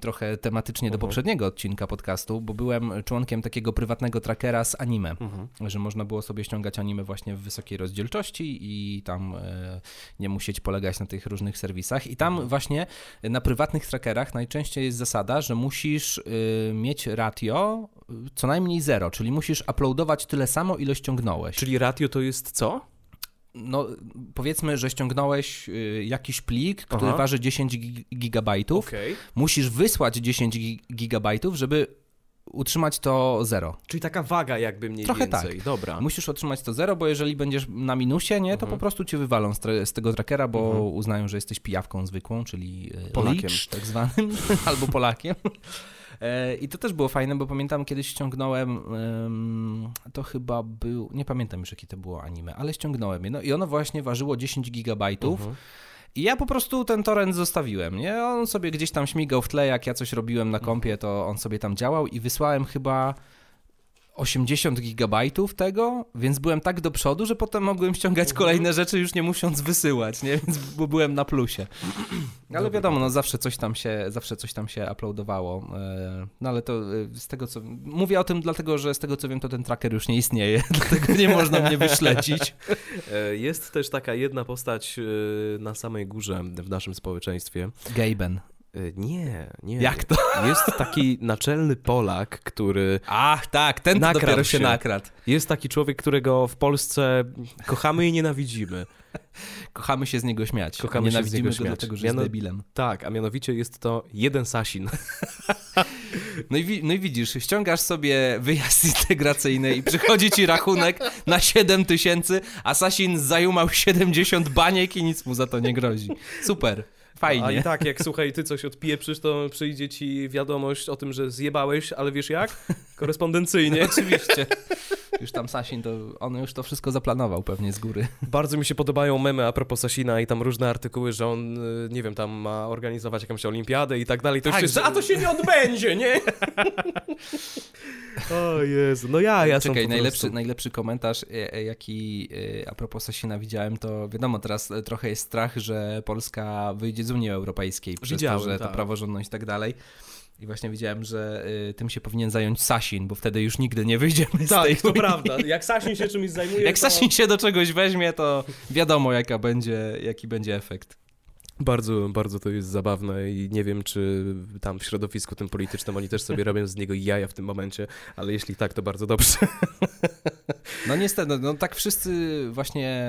trochę tematycznie -huh. do mhm. poprzedniego odcinka podcastu, bo byłem członkiem takiego prywatnego trackera z anime, mhm. że można było sobie ściągać anime właśnie w wysokiej rozdzielczości i tam nie musieć polegać na tych różnych serwisach i tam mhm. właśnie na prywatnych trackerach najczęściej jest zasada, że musisz y, mieć ratio y, co najmniej zero, czyli musisz uploadować tyle samo, ile ściągnąłeś. Czyli ratio to jest co? no powiedzmy, że ściągnąłeś y, jakiś plik, który Aha. waży 10 gigabajtów, okay. musisz wysłać 10 gigabajtów, żeby utrzymać to zero. Czyli taka waga jakby mniej Trochę więcej. tak. Dobra. Musisz otrzymać to zero, bo jeżeli będziesz na minusie, nie, to mhm. po prostu cię wywalą z, z tego trackera, bo mhm. uznają, że jesteś pijawką zwykłą, czyli y, Polakiem. Leech, tak zwanym, albo Polakiem. E, I to też było fajne, bo pamiętam kiedyś ściągnąłem, to chyba był, nie pamiętam już jakie to było anime, ale ściągnąłem je. No i ono właśnie ważyło 10 gigabajtów. Mhm. I ja po prostu ten torrent zostawiłem, nie? On sobie gdzieś tam śmigał w tle, jak ja coś robiłem na kompie, to on sobie tam działał i wysłałem chyba 80 gigabajtów tego, więc byłem tak do przodu, że potem mogłem ściągać kolejne rzeczy już nie musząc wysyłać, nie? Więc byłem na plusie. Ale wiadomo, no zawsze coś tam się, zawsze coś tam się uploadowało. E, no ale to e, z tego co... Mówię o tym dlatego, że z tego co wiem, to ten tracker już nie istnieje, dlatego nie można mnie wyśledzić. E, jest też taka jedna postać na samej górze w naszym społeczeństwie. Gaben. Y, nie, nie. Jak to? Jest taki naczelny Polak, który. Ach, tak, ten dopiero się, się nakradł. Jest taki człowiek, którego w Polsce kochamy i nienawidzimy. Kochamy się z niego śmiać. Kochamy nienawidzimy się z niego śmiać. go dlatego, że Miano... jest debilem. Tak, a mianowicie jest to jeden Sasin. No i, no i widzisz, ściągasz sobie wyjazd integracyjny i przychodzi ci rachunek na 7 tysięcy, a Sasin zajumał 70 baniek i nic mu za to nie grozi. Super. Fajnie. A i tak, jak słuchaj, ty coś odpieprzysz, to przyjdzie ci wiadomość o tym, że zjebałeś, ale wiesz jak? Korespondencyjnie. Oczywiście. Już tam Sasin, to on już to wszystko zaplanował pewnie z góry. Bardzo mi się podobają memy a propos Sasina i tam różne artykuły, że on, y, nie wiem, tam ma organizować jakąś olimpiadę i tak dalej. To tak, jest... a to się nie odbędzie, nie? o Jezu, no ja, ja Czekaj, najlepszy, prostu... najlepszy komentarz, e, e, jaki e, a propos Sasina widziałem, to wiadomo, teraz trochę jest strach, że Polska wyjdzie z Unii Europejskiej przez Widziałem, to, że tak. to praworządność i tak dalej. I właśnie widziałem, że y, tym się powinien zająć Sasin, bo wtedy już nigdy nie wyjdziemy z tak, tej to prawda. Jak Sasin się czymś zajmuje, Jak to... Sasin się do czegoś weźmie, to wiadomo jaka będzie, jaki będzie efekt. Bardzo, bardzo to jest zabawne i nie wiem, czy tam w środowisku tym politycznym oni też sobie robią z niego jaja w tym momencie, ale jeśli tak, to bardzo dobrze. No niestety, no, tak wszyscy właśnie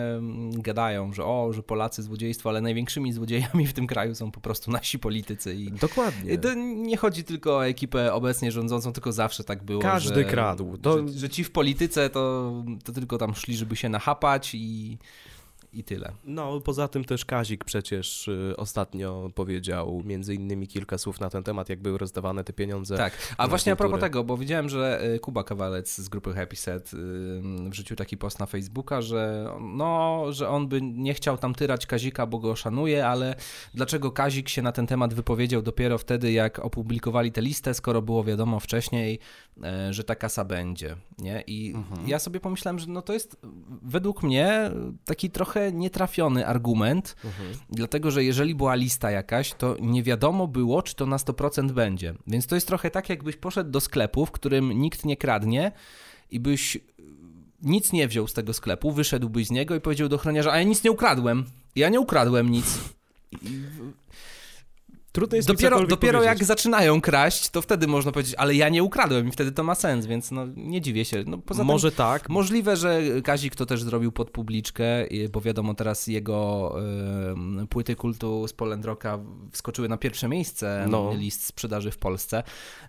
gadają, że o, że Polacy złodziejstwo, ale największymi złodziejami w tym kraju są po prostu nasi politycy. I Dokładnie. To nie chodzi tylko o ekipę obecnie rządzącą, tylko zawsze tak było. Każdy że, kradł. To... Że, że ci w polityce to, to tylko tam szli, żeby się nachapać i i tyle. No, poza tym też Kazik przecież y, ostatnio powiedział między innymi kilka słów na ten temat, jak były rozdawane te pieniądze. Tak, a właśnie kulturę. a propos tego, bo widziałem, że y, Kuba Kawalec z grupy Happy Set y, wrzucił taki post na Facebooka, że no, że on by nie chciał tam tyrać Kazika, bo go szanuje, ale dlaczego Kazik się na ten temat wypowiedział dopiero wtedy, jak opublikowali tę listę, skoro było wiadomo wcześniej, że ta kasa będzie, nie? I mhm. ja sobie pomyślałem, że no to jest według mnie taki trochę trochę nietrafiony argument, mhm. dlatego że jeżeli była lista jakaś, to nie wiadomo było, czy to na 100% będzie. Więc to jest trochę tak, jakbyś poszedł do sklepu, w którym nikt nie kradnie i byś nic nie wziął z tego sklepu, wyszedłbyś z niego i powiedział do ochroniarza, a ja nic nie ukradłem. Ja nie ukradłem nic. I Trudno jest dopiero, dopiero jak zaczynają kraść, to wtedy można powiedzieć, ale ja nie ukradłem i wtedy to ma sens, więc no, nie dziwię się. No, poza Może tym, tak. Możliwe, że Kazik to też zrobił pod publiczkę, bo wiadomo teraz jego y, płyty kultu z Polendroka wskoczyły na pierwsze miejsce no. list sprzedaży w Polsce.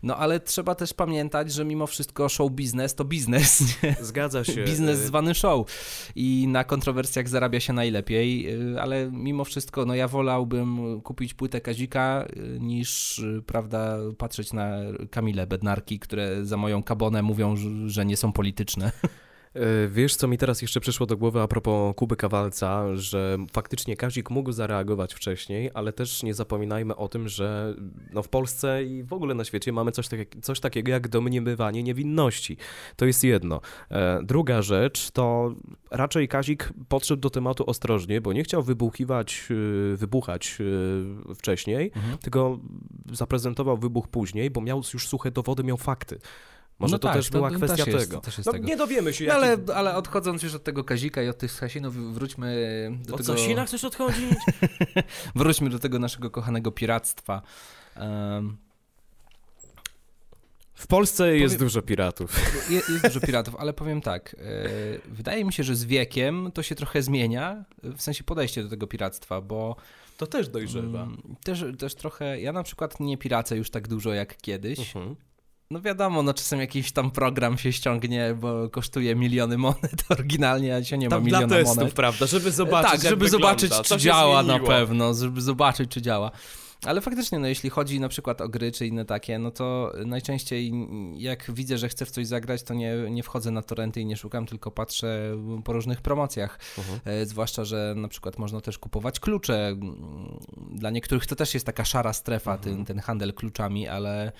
No ale trzeba też pamiętać, że mimo wszystko show biznes to biznes. Nie? Zgadza się. biznes y- zwany show i na kontrowersjach zarabia się najlepiej, y, ale mimo wszystko no ja wolałbym kupić płytę Kazika niż, prawda, patrzeć na Kamile Bednarki, które za moją kabonę mówią, że nie są polityczne. E, wiesz, co mi teraz jeszcze przyszło do głowy a propos Kuby Kawalca, że faktycznie Kazik mógł zareagować wcześniej, ale też nie zapominajmy o tym, że no w Polsce i w ogóle na świecie mamy coś, tak, coś takiego jak domniemywanie niewinności. To jest jedno. E, druga rzecz to raczej Kazik podszedł do tematu ostrożnie, bo nie chciał wybuchiwać, e, wybuchać wcześniej, mhm. tylko zaprezentował wybuch później, bo miał już suche dowody, miał fakty Może no to tak, też była to, kwestia też tego. Jest, no, tego. Nie dowiemy się. No, ale, ale odchodząc już od tego Kazika i od tych Sasinów, wróćmy do o tego... O Sasina chcesz odchodzić? wróćmy do tego naszego kochanego piractwa. Um... W Polsce powiem, jest dużo piratów. Jest, jest dużo piratów, ale powiem tak. E, wydaje mi się, że z wiekiem to się trochę zmienia, w sensie podejście do tego piractwa, bo to też dojrzewa. Mm, też, też trochę, ja na przykład nie piracę już tak dużo jak kiedyś. Uh mhm. -huh. No wiadomo, no czasem jakiś tam program się ściągnie, bo kosztuje miliony monet oryginalnie, a dzisiaj nie tam ma miliona dla testów, monet. prawda, żeby zobaczyć Tak, żeby zobaczyć, czy działa na pewno, żeby zobaczyć, czy działa. Ale faktycznie, no jeśli chodzi na przykład o gry czy inne takie, no to najczęściej jak widzę, że chcę w coś zagrać, to nie, nie wchodzę na torrenty i nie szukam, tylko patrzę po różnych promocjach. Uh -huh. e, zwłaszcza, że na przykład można też kupować klucze. Dla niektórych to też jest taka szara strefa, uh -huh. ten, ten handel kluczami, ale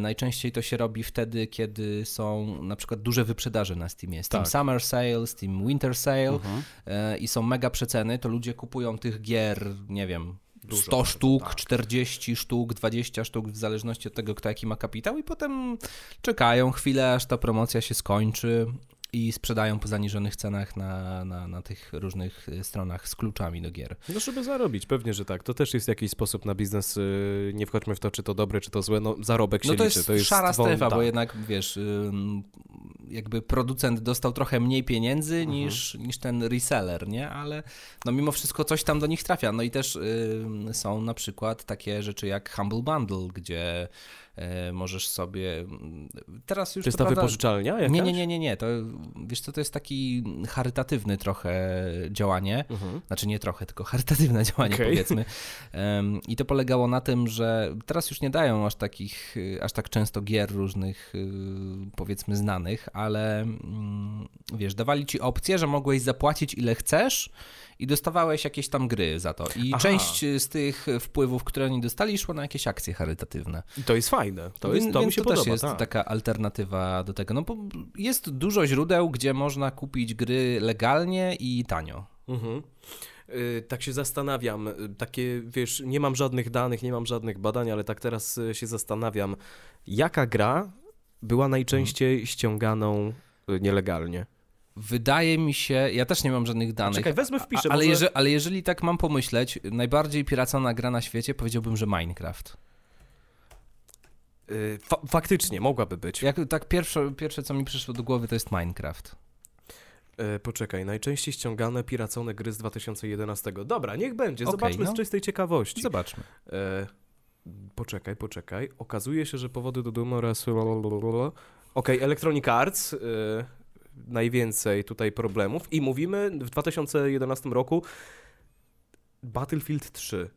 Najczęściej to się robi wtedy, kiedy są na przykład duże wyprzedaże na Steamie. Steam tak. Summer Sale, Steam Winter Sale uh mhm. -huh. i są mega przeceny, to ludzie kupują tych gier, nie wiem, Dużo 100 sztuk, tak. 40 sztuk, 20 sztuk, w zależności od tego, kto jaki ma kapitał, i potem czekają chwilę, aż ta promocja się skończy i sprzedają po zaniżonych cenach na, na, na tych różnych stronach z kluczami do gier. No, żeby zarobić, pewnie, że tak. To też jest jakiś sposób na biznes. Y, nie wchodźmy w to, czy to dobre, czy to złe. No, zarobek się no to liczy. Jest to jest szara strefa, bo jednak wiesz, jakby producent dostał trochę mniej pieniędzy mhm. niż, niż ten reseller, nie? Ale no mimo wszystko coś tam do nich trafia. No i też są na przykład takie rzeczy jak Humble Bundle, gdzie możesz sobie. Mm, teraz już. To jest to ta prawda, wypożyczalnia? Jakaś? Nie, nie, nie, nie, nie. To, wiesz co, to jest taki charytatywny trochę działanie. Mhm. Znaczy nie trochę, tylko charytatywne działanie, okay. powiedzmy. I to polegało na tym, że teraz już nie dają aż takich, aż tak często gier różnych, y, powiedzmy, znanych, ale mm, wiesz, dawali ci opcję, że mogłeś zapłacić ile chcesz i dostawałeś jakieś tam gry za to. I Aha. część z tych wpływów, które oni dostali, szło na jakieś akcje charytatywne. I to jest fajne. To, jest, to Więc mi się to podoba. też jest tak. taka alternatywa do tego. No bo jest dużo źródeł, gdzie można kupić gry legalnie i tanio. Mhm. Y, tak się zastanawiam, y, takie, wiesz, nie mam żadnych danych, nie mam żadnych badań, ale tak teraz y, się zastanawiam, jaka gra była najczęściej ściąganą nielegalnie? Wydaje mi się, ja też nie mam żadnych danych. Czekaj, wezmę wpiszę. Ale, może... jeżeli, ale jeżeli tak mam pomyśleć, najbardziej piracona gra na świecie powiedziałbym, że Minecraft. Yy, fa faktycznie, mogłaby być. Jak, tak pierwsze, pierwsze, co mi przyszło do głowy, to jest Minecraft. Yy, poczekaj, najczęściej ściągane piracone gry z 2011. Dobra, niech będzie, okay, zobaczmy no. z czystej ciekawości. Zobaczmy. Yy, poczekaj, poczekaj. Okazuje się, że powody do dumy oraz... Okej, okay, Electronic Arts... Yy, najwięcej tutaj problemów i mówimy w 2011 roku Battlefield 3.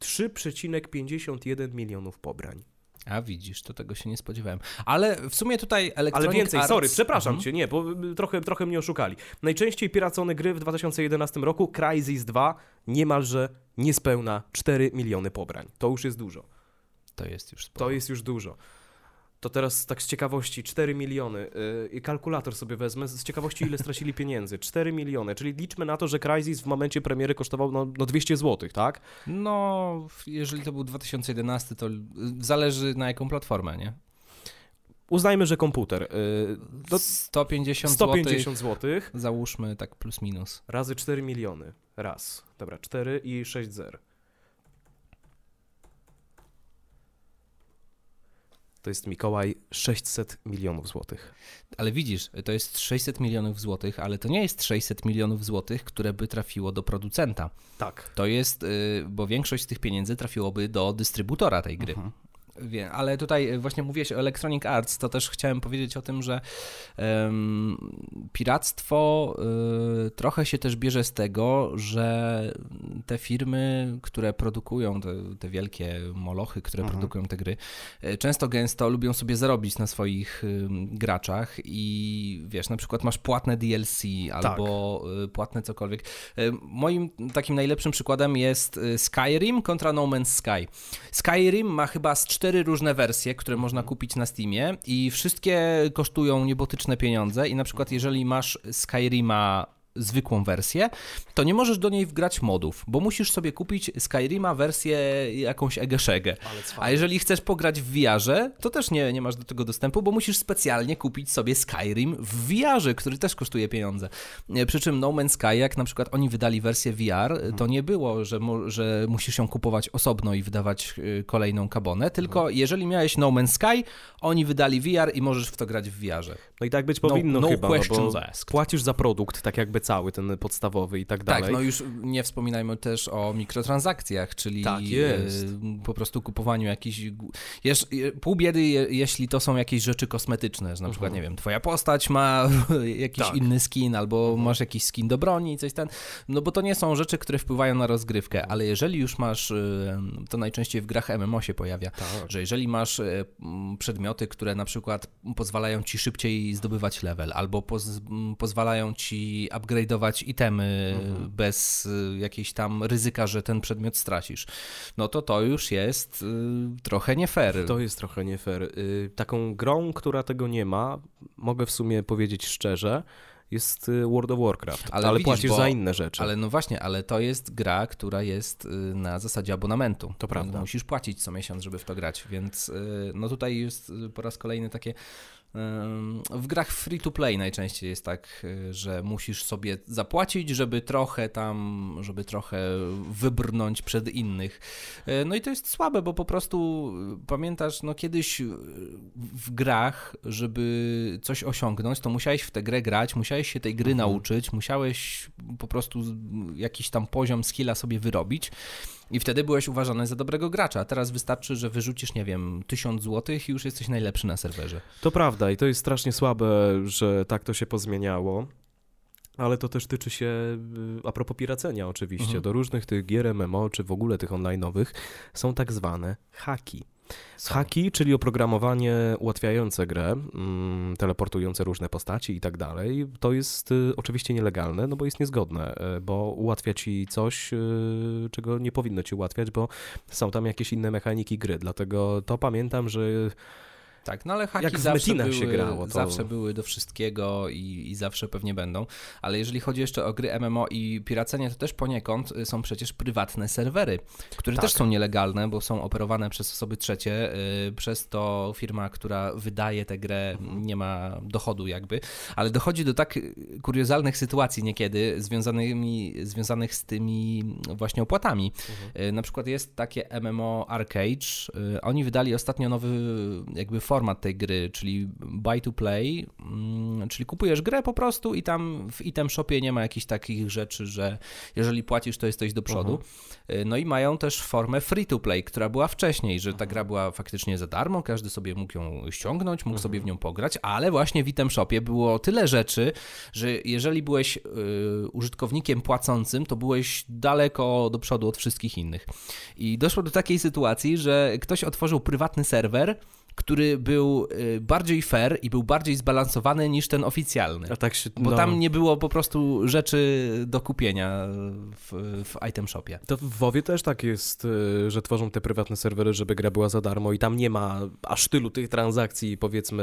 3,51 milionów pobrań. A widzisz, to tego się nie spodziewałem. Ale w sumie tutaj Electronic Ale więcej, Arts... sorry, przepraszam mhm. cię, nie, bo trochę, trochę mnie oszukali. Najczęściej piracone gry w 2011 roku, Crysis 2, niemalże niespełna 4 miliony pobrań. To już jest dużo. To jest już sporo. To jest już dużo to teraz tak z ciekawości 4 miliony. Yy, kalkulator sobie wezmę, z ciekawości ile stracili pieniędzy. 4 miliony, czyli liczmy na to, że Crysis w momencie premiery kosztował no, no 200 zł, tak? No, jeżeli to był 2011, to zależy na jaką platformę, nie? Uznajmy, że komputer. Yy, do 150 zł. 150 zł. Załóżmy tak plus minus. Razy 4 miliony. Raz. Dobra, 4 i 6 zer. To jest Mikołaj 600 milionów złotych. Ale widzisz, to jest 600 milionów złotych, ale to nie jest 600 milionów złotych, które by trafiło do producenta. Tak. To jest, y, bo większość z tych pieniędzy trafiłoby do dystrybutora tej gry. Mhm. Wiem, ale tutaj właśnie mówiłeś o Electronic Arts, to też chciałem powiedzieć o tym, że um, piractwo y, trochę się też bierze z tego, że te firmy, które produkują te, te wielkie molochy, które mhm. produkują te gry, e, często gęsto lubią sobie zarobić na swoich y, graczach i wiesz, na przykład masz płatne DLC albo tak. płatne cokolwiek. Moim takim najlepszym przykładem jest Skyrim kontra No Man's Sky. Skyrim ma chyba z cztery różne wersje, które można mhm. kupić na Steamie i wszystkie kosztują niebotyczne pieniądze i na przykład jeżeli masz Skyrima zwykłą wersję, to nie możesz do niej wgrać modów, bo musisz sobie kupić Skyrima wersję jakąś egeszegę. A jeżeli chcesz pograć w VR-ze, to też nie, nie masz do tego dostępu, bo musisz specjalnie kupić sobie Skyrim w VR-ze, który też kosztuje pieniądze. Przy czym No Man's Sky, jak na przykład oni wydali wersję VR, to nie było, że, że musisz ją kupować osobno i wydawać y, kolejną kabonę, tylko mhm. jeżeli miałeś No Man's Sky, oni wydali VR i możesz w to grać w VR-ze. No i tak być powinno no, no chyba, no bo płacisz za produkt, tak jakby cały, ten podstawowy i tak, tak dalej. Tak, no już nie wspominajmy też o mikrotransakcjach, czyli tak po prostu kupowaniu jakichś... Pół biedy, jeśli to są jakieś rzeczy kosmetyczne, że na przykład, mhm. nie wiem, twoja postać ma jakiś tak. inny skin, albo mhm. masz jakiś skin do broni i coś ten, no bo to nie są rzeczy, które wpływają na rozgrywkę, ale jeżeli już masz, to najczęściej w grach MMO się pojawia, tak. że jeżeli masz przedmioty, które na przykład pozwalają ci szybciej zdobywać level, albo poz pozwalają ci upgrade'ować itemy mhm. bez y, jakiejś tam ryzyka, że ten przedmiot stracisz, no to to już jest y, trochę nie fair. To jest trochę nie fair. Y, taką grą, która tego nie ma, mogę w sumie powiedzieć szczerze, jest World of Warcraft, ale, ale widzisz, płacisz bo, za inne rzeczy. Ale no właśnie, ale to jest gra, która jest na zasadzie abonamentu. To prawda. Musisz płacić co miesiąc, żeby w to grać, więc no tutaj jest po raz kolejny takie w grach free to play najczęściej jest tak, y, że musisz sobie zapłacić, żeby trochę tam, żeby trochę wybrnąć przed innych. E, no i to jest słabe, bo po prostu y, pamiętasz, no kiedyś w grach, żeby coś osiągnąć, to musiałeś w tę grę grać, musiałeś się tej gry mhm. nauczyć, musiałeś po prostu jakiś tam poziom skilla sobie wyrobić. I wtedy byłeś uważany za dobrego gracza, a teraz wystarczy, że wyrzucisz, nie wiem, tysiąc złotych i już jesteś najlepszy na serwerze. To prawda i to jest strasznie słabe, że tak to się pozmieniało. Ale to też tyczy się, y, a propos piracenia oczywiście, mhm. do różnych tych gier MMO, czy w ogóle tych online'owych są tak zwane haki. Haki, czyli oprogramowanie ułatwiające grę, mm, teleportujące różne postaci i tak dalej, to jest y, oczywiście nielegalne, no bo jest niezgodne, y, bo ułatwia ci coś, y, czego nie powinno ci ułatwiać, bo są tam jakieś inne mechaniki gry. Dlatego to pamiętam, że tak, no ale haki Jak zawsze, były, się grało, to... zawsze były do wszystkiego i, i zawsze pewnie będą. Ale jeżeli chodzi jeszcze o gry MMO i piracenie, to też poniekąd są przecież prywatne serwery, które tak. też są nielegalne, bo są operowane przez osoby trzecie. Yy, przez to firma, która wydaje tę grę, nie ma dochodu jakby. Ale dochodzi do tak kuriozalnych sytuacji niekiedy związanymi, związanych z tymi właśnie opłatami. Mhm. Yy, na przykład jest takie MMO Arcade. Oni wydali ostatnio nowy jakby format tej gry, czyli buy to play, mm, czyli kupujesz grę po prostu i tam w item shopie nie ma jakichś takich rzeczy, że jeżeli płacisz, to jesteś do przodu. Uh-huh. No i mają też formę free to play, która była wcześniej, że ta uh-huh. gra była faktycznie za darmo, każdy sobie mógł ją ściągnąć, mógł sobie w nią pograć, ale właśnie w item shopie było tyle rzeczy, że jeżeli byłeś y, użytkownikiem płacącym, to byłeś daleko do przodu od wszystkich innych. I doszło do takiej sytuacji, że ktoś otworzył prywatny serwer, który był y, bardziej fair i był bardziej zbalansowany niż ten oficjalny. A tak się, no. Bo tam nie było po prostu rzeczy do kupienia w, w item shopie. To w WoWie też tak jest, y, że tworzą te prywatne serwery, żeby gra była za darmo i tam nie ma aż tylu tych transakcji, powiedzmy,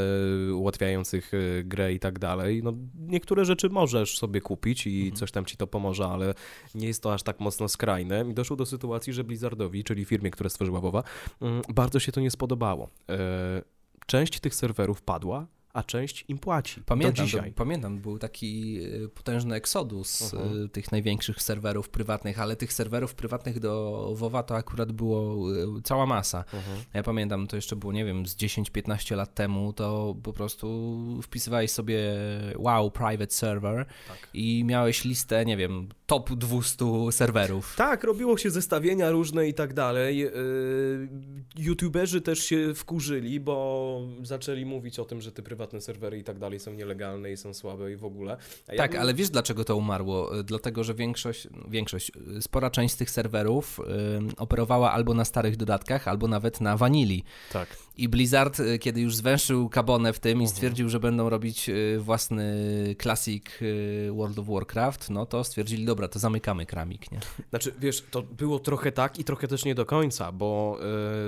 ułatwiających y, grę i tak dalej. No, niektóre rzeczy możesz sobie kupić i mhm. coś tam ci to pomoże, ale nie jest to aż tak mocno skrajne. I doszło do sytuacji, że Blizzardowi, czyli firmie, która stworzyła WoWa, mm, bardzo się to nie spodobało część tych serwerów padła, a część im płaci. Pamiętam, do dzisiaj. pamiętam był taki e, potężny eksodus uh -huh. E, tych największych serwerów prywatnych, ale tych serwerów prywatnych do WoWa to akurat było e, cała masa. Uh -huh. Ja pamiętam, to jeszcze było, nie wiem, z 10-15 lat temu, to po prostu wpisywałeś sobie wow, private server tak. i miałeś listę, nie wiem, top 200 serwerów. Tak, robiło się zestawienia różne i tak dalej. YouTuberzy też się wkurzyli, bo zaczęli mówić o tym, że te prywatne serwery i tak dalej są nielegalne i są słabe i w ogóle. Ja tak, bym... ale wiesz dlaczego to umarło? Dlatego, że większość, większość, spora część z tych serwerów y, operowała albo na starych dodatkach, albo nawet na wanili. Tak. I Blizzard, y, kiedy już zwęszył kabonę w tym i mhm. stwierdził, że będą robić własny Classic y, World of Warcraft, no to stwierdzili, dobra, to zamykamy kramik, nie? Znaczy, wiesz, to było trochę tak i trochę też nie do końca, bo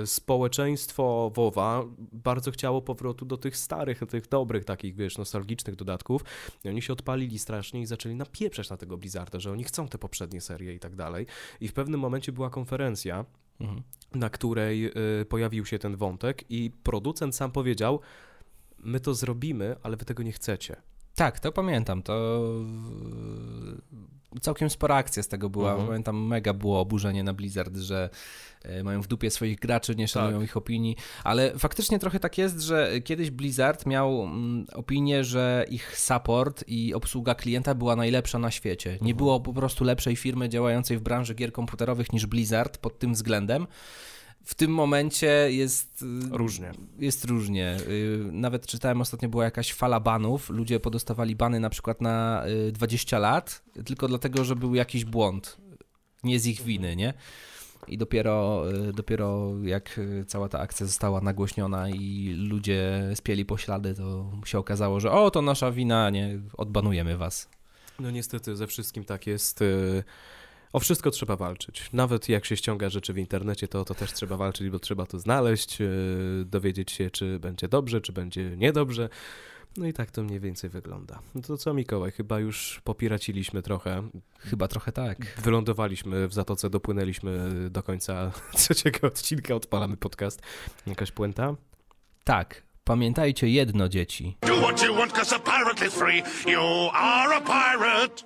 y, społeczeństwo WoWa bardzo chciało powrotu do tych starych, tych starych, dobrych takich, wiesz, nostalgicznych dodatków. I oni się odpalili strasznie i zaczęli napieprzać na tego Blizzarda, że oni chcą te poprzednie serie i tak dalej. I w pewnym momencie była konferencja, mhm. na której y, pojawił się ten wątek i producent sam powiedział, my to zrobimy, ale wy tego nie chcecie. Tak, to pamiętam. To całkiem spora akcja z tego była. Mhm. Pamiętam, mega było oburzenie na Blizzard, że e, mają w dupie swoich graczy, nie szanują tak. ich opinii, ale faktycznie trochę tak jest, że kiedyś Blizzard miał mm, opinię, że ich support i obsługa klienta była najlepsza na świecie. Nie mhm. było po prostu lepszej firmy działającej w branży gier komputerowych niż Blizzard pod tym względem w tym momencie jest y, różnie. Jest różnie. Y, nawet czytałem ostatnio była jakaś fala banów. Ludzie podostawali bany na przykład na 20 y, lat, tylko dlatego, że był jakiś błąd. Nie z ich winy, nie? I dopiero, dopiero jak cała ta akcja została nagłośniona i ludzie spieli poślady, to się okazało, że o, to nasza wina, nie, odbanujemy was. No niestety ze wszystkim tak jest. O wszystko trzeba walczyć. Nawet jak się ściąga rzeczy w internecie, to to też trzeba walczyć, bo trzeba to znaleźć, e, dowiedzieć się, czy będzie dobrze, czy będzie niedobrze. No i tak to mniej więcej wygląda. No to co, Mikołaj, chyba już popiraciliśmy trochę. Chyba trochę tak. Wylądowaliśmy w Zatoce, dopłynęliśmy do końca trzeciego odcinka, odpalamy podcast. Jakaś puenta? Tak. Pamiętajcie jedno, dzieci. Do what you want, cause a pirate is free. You are a pirate.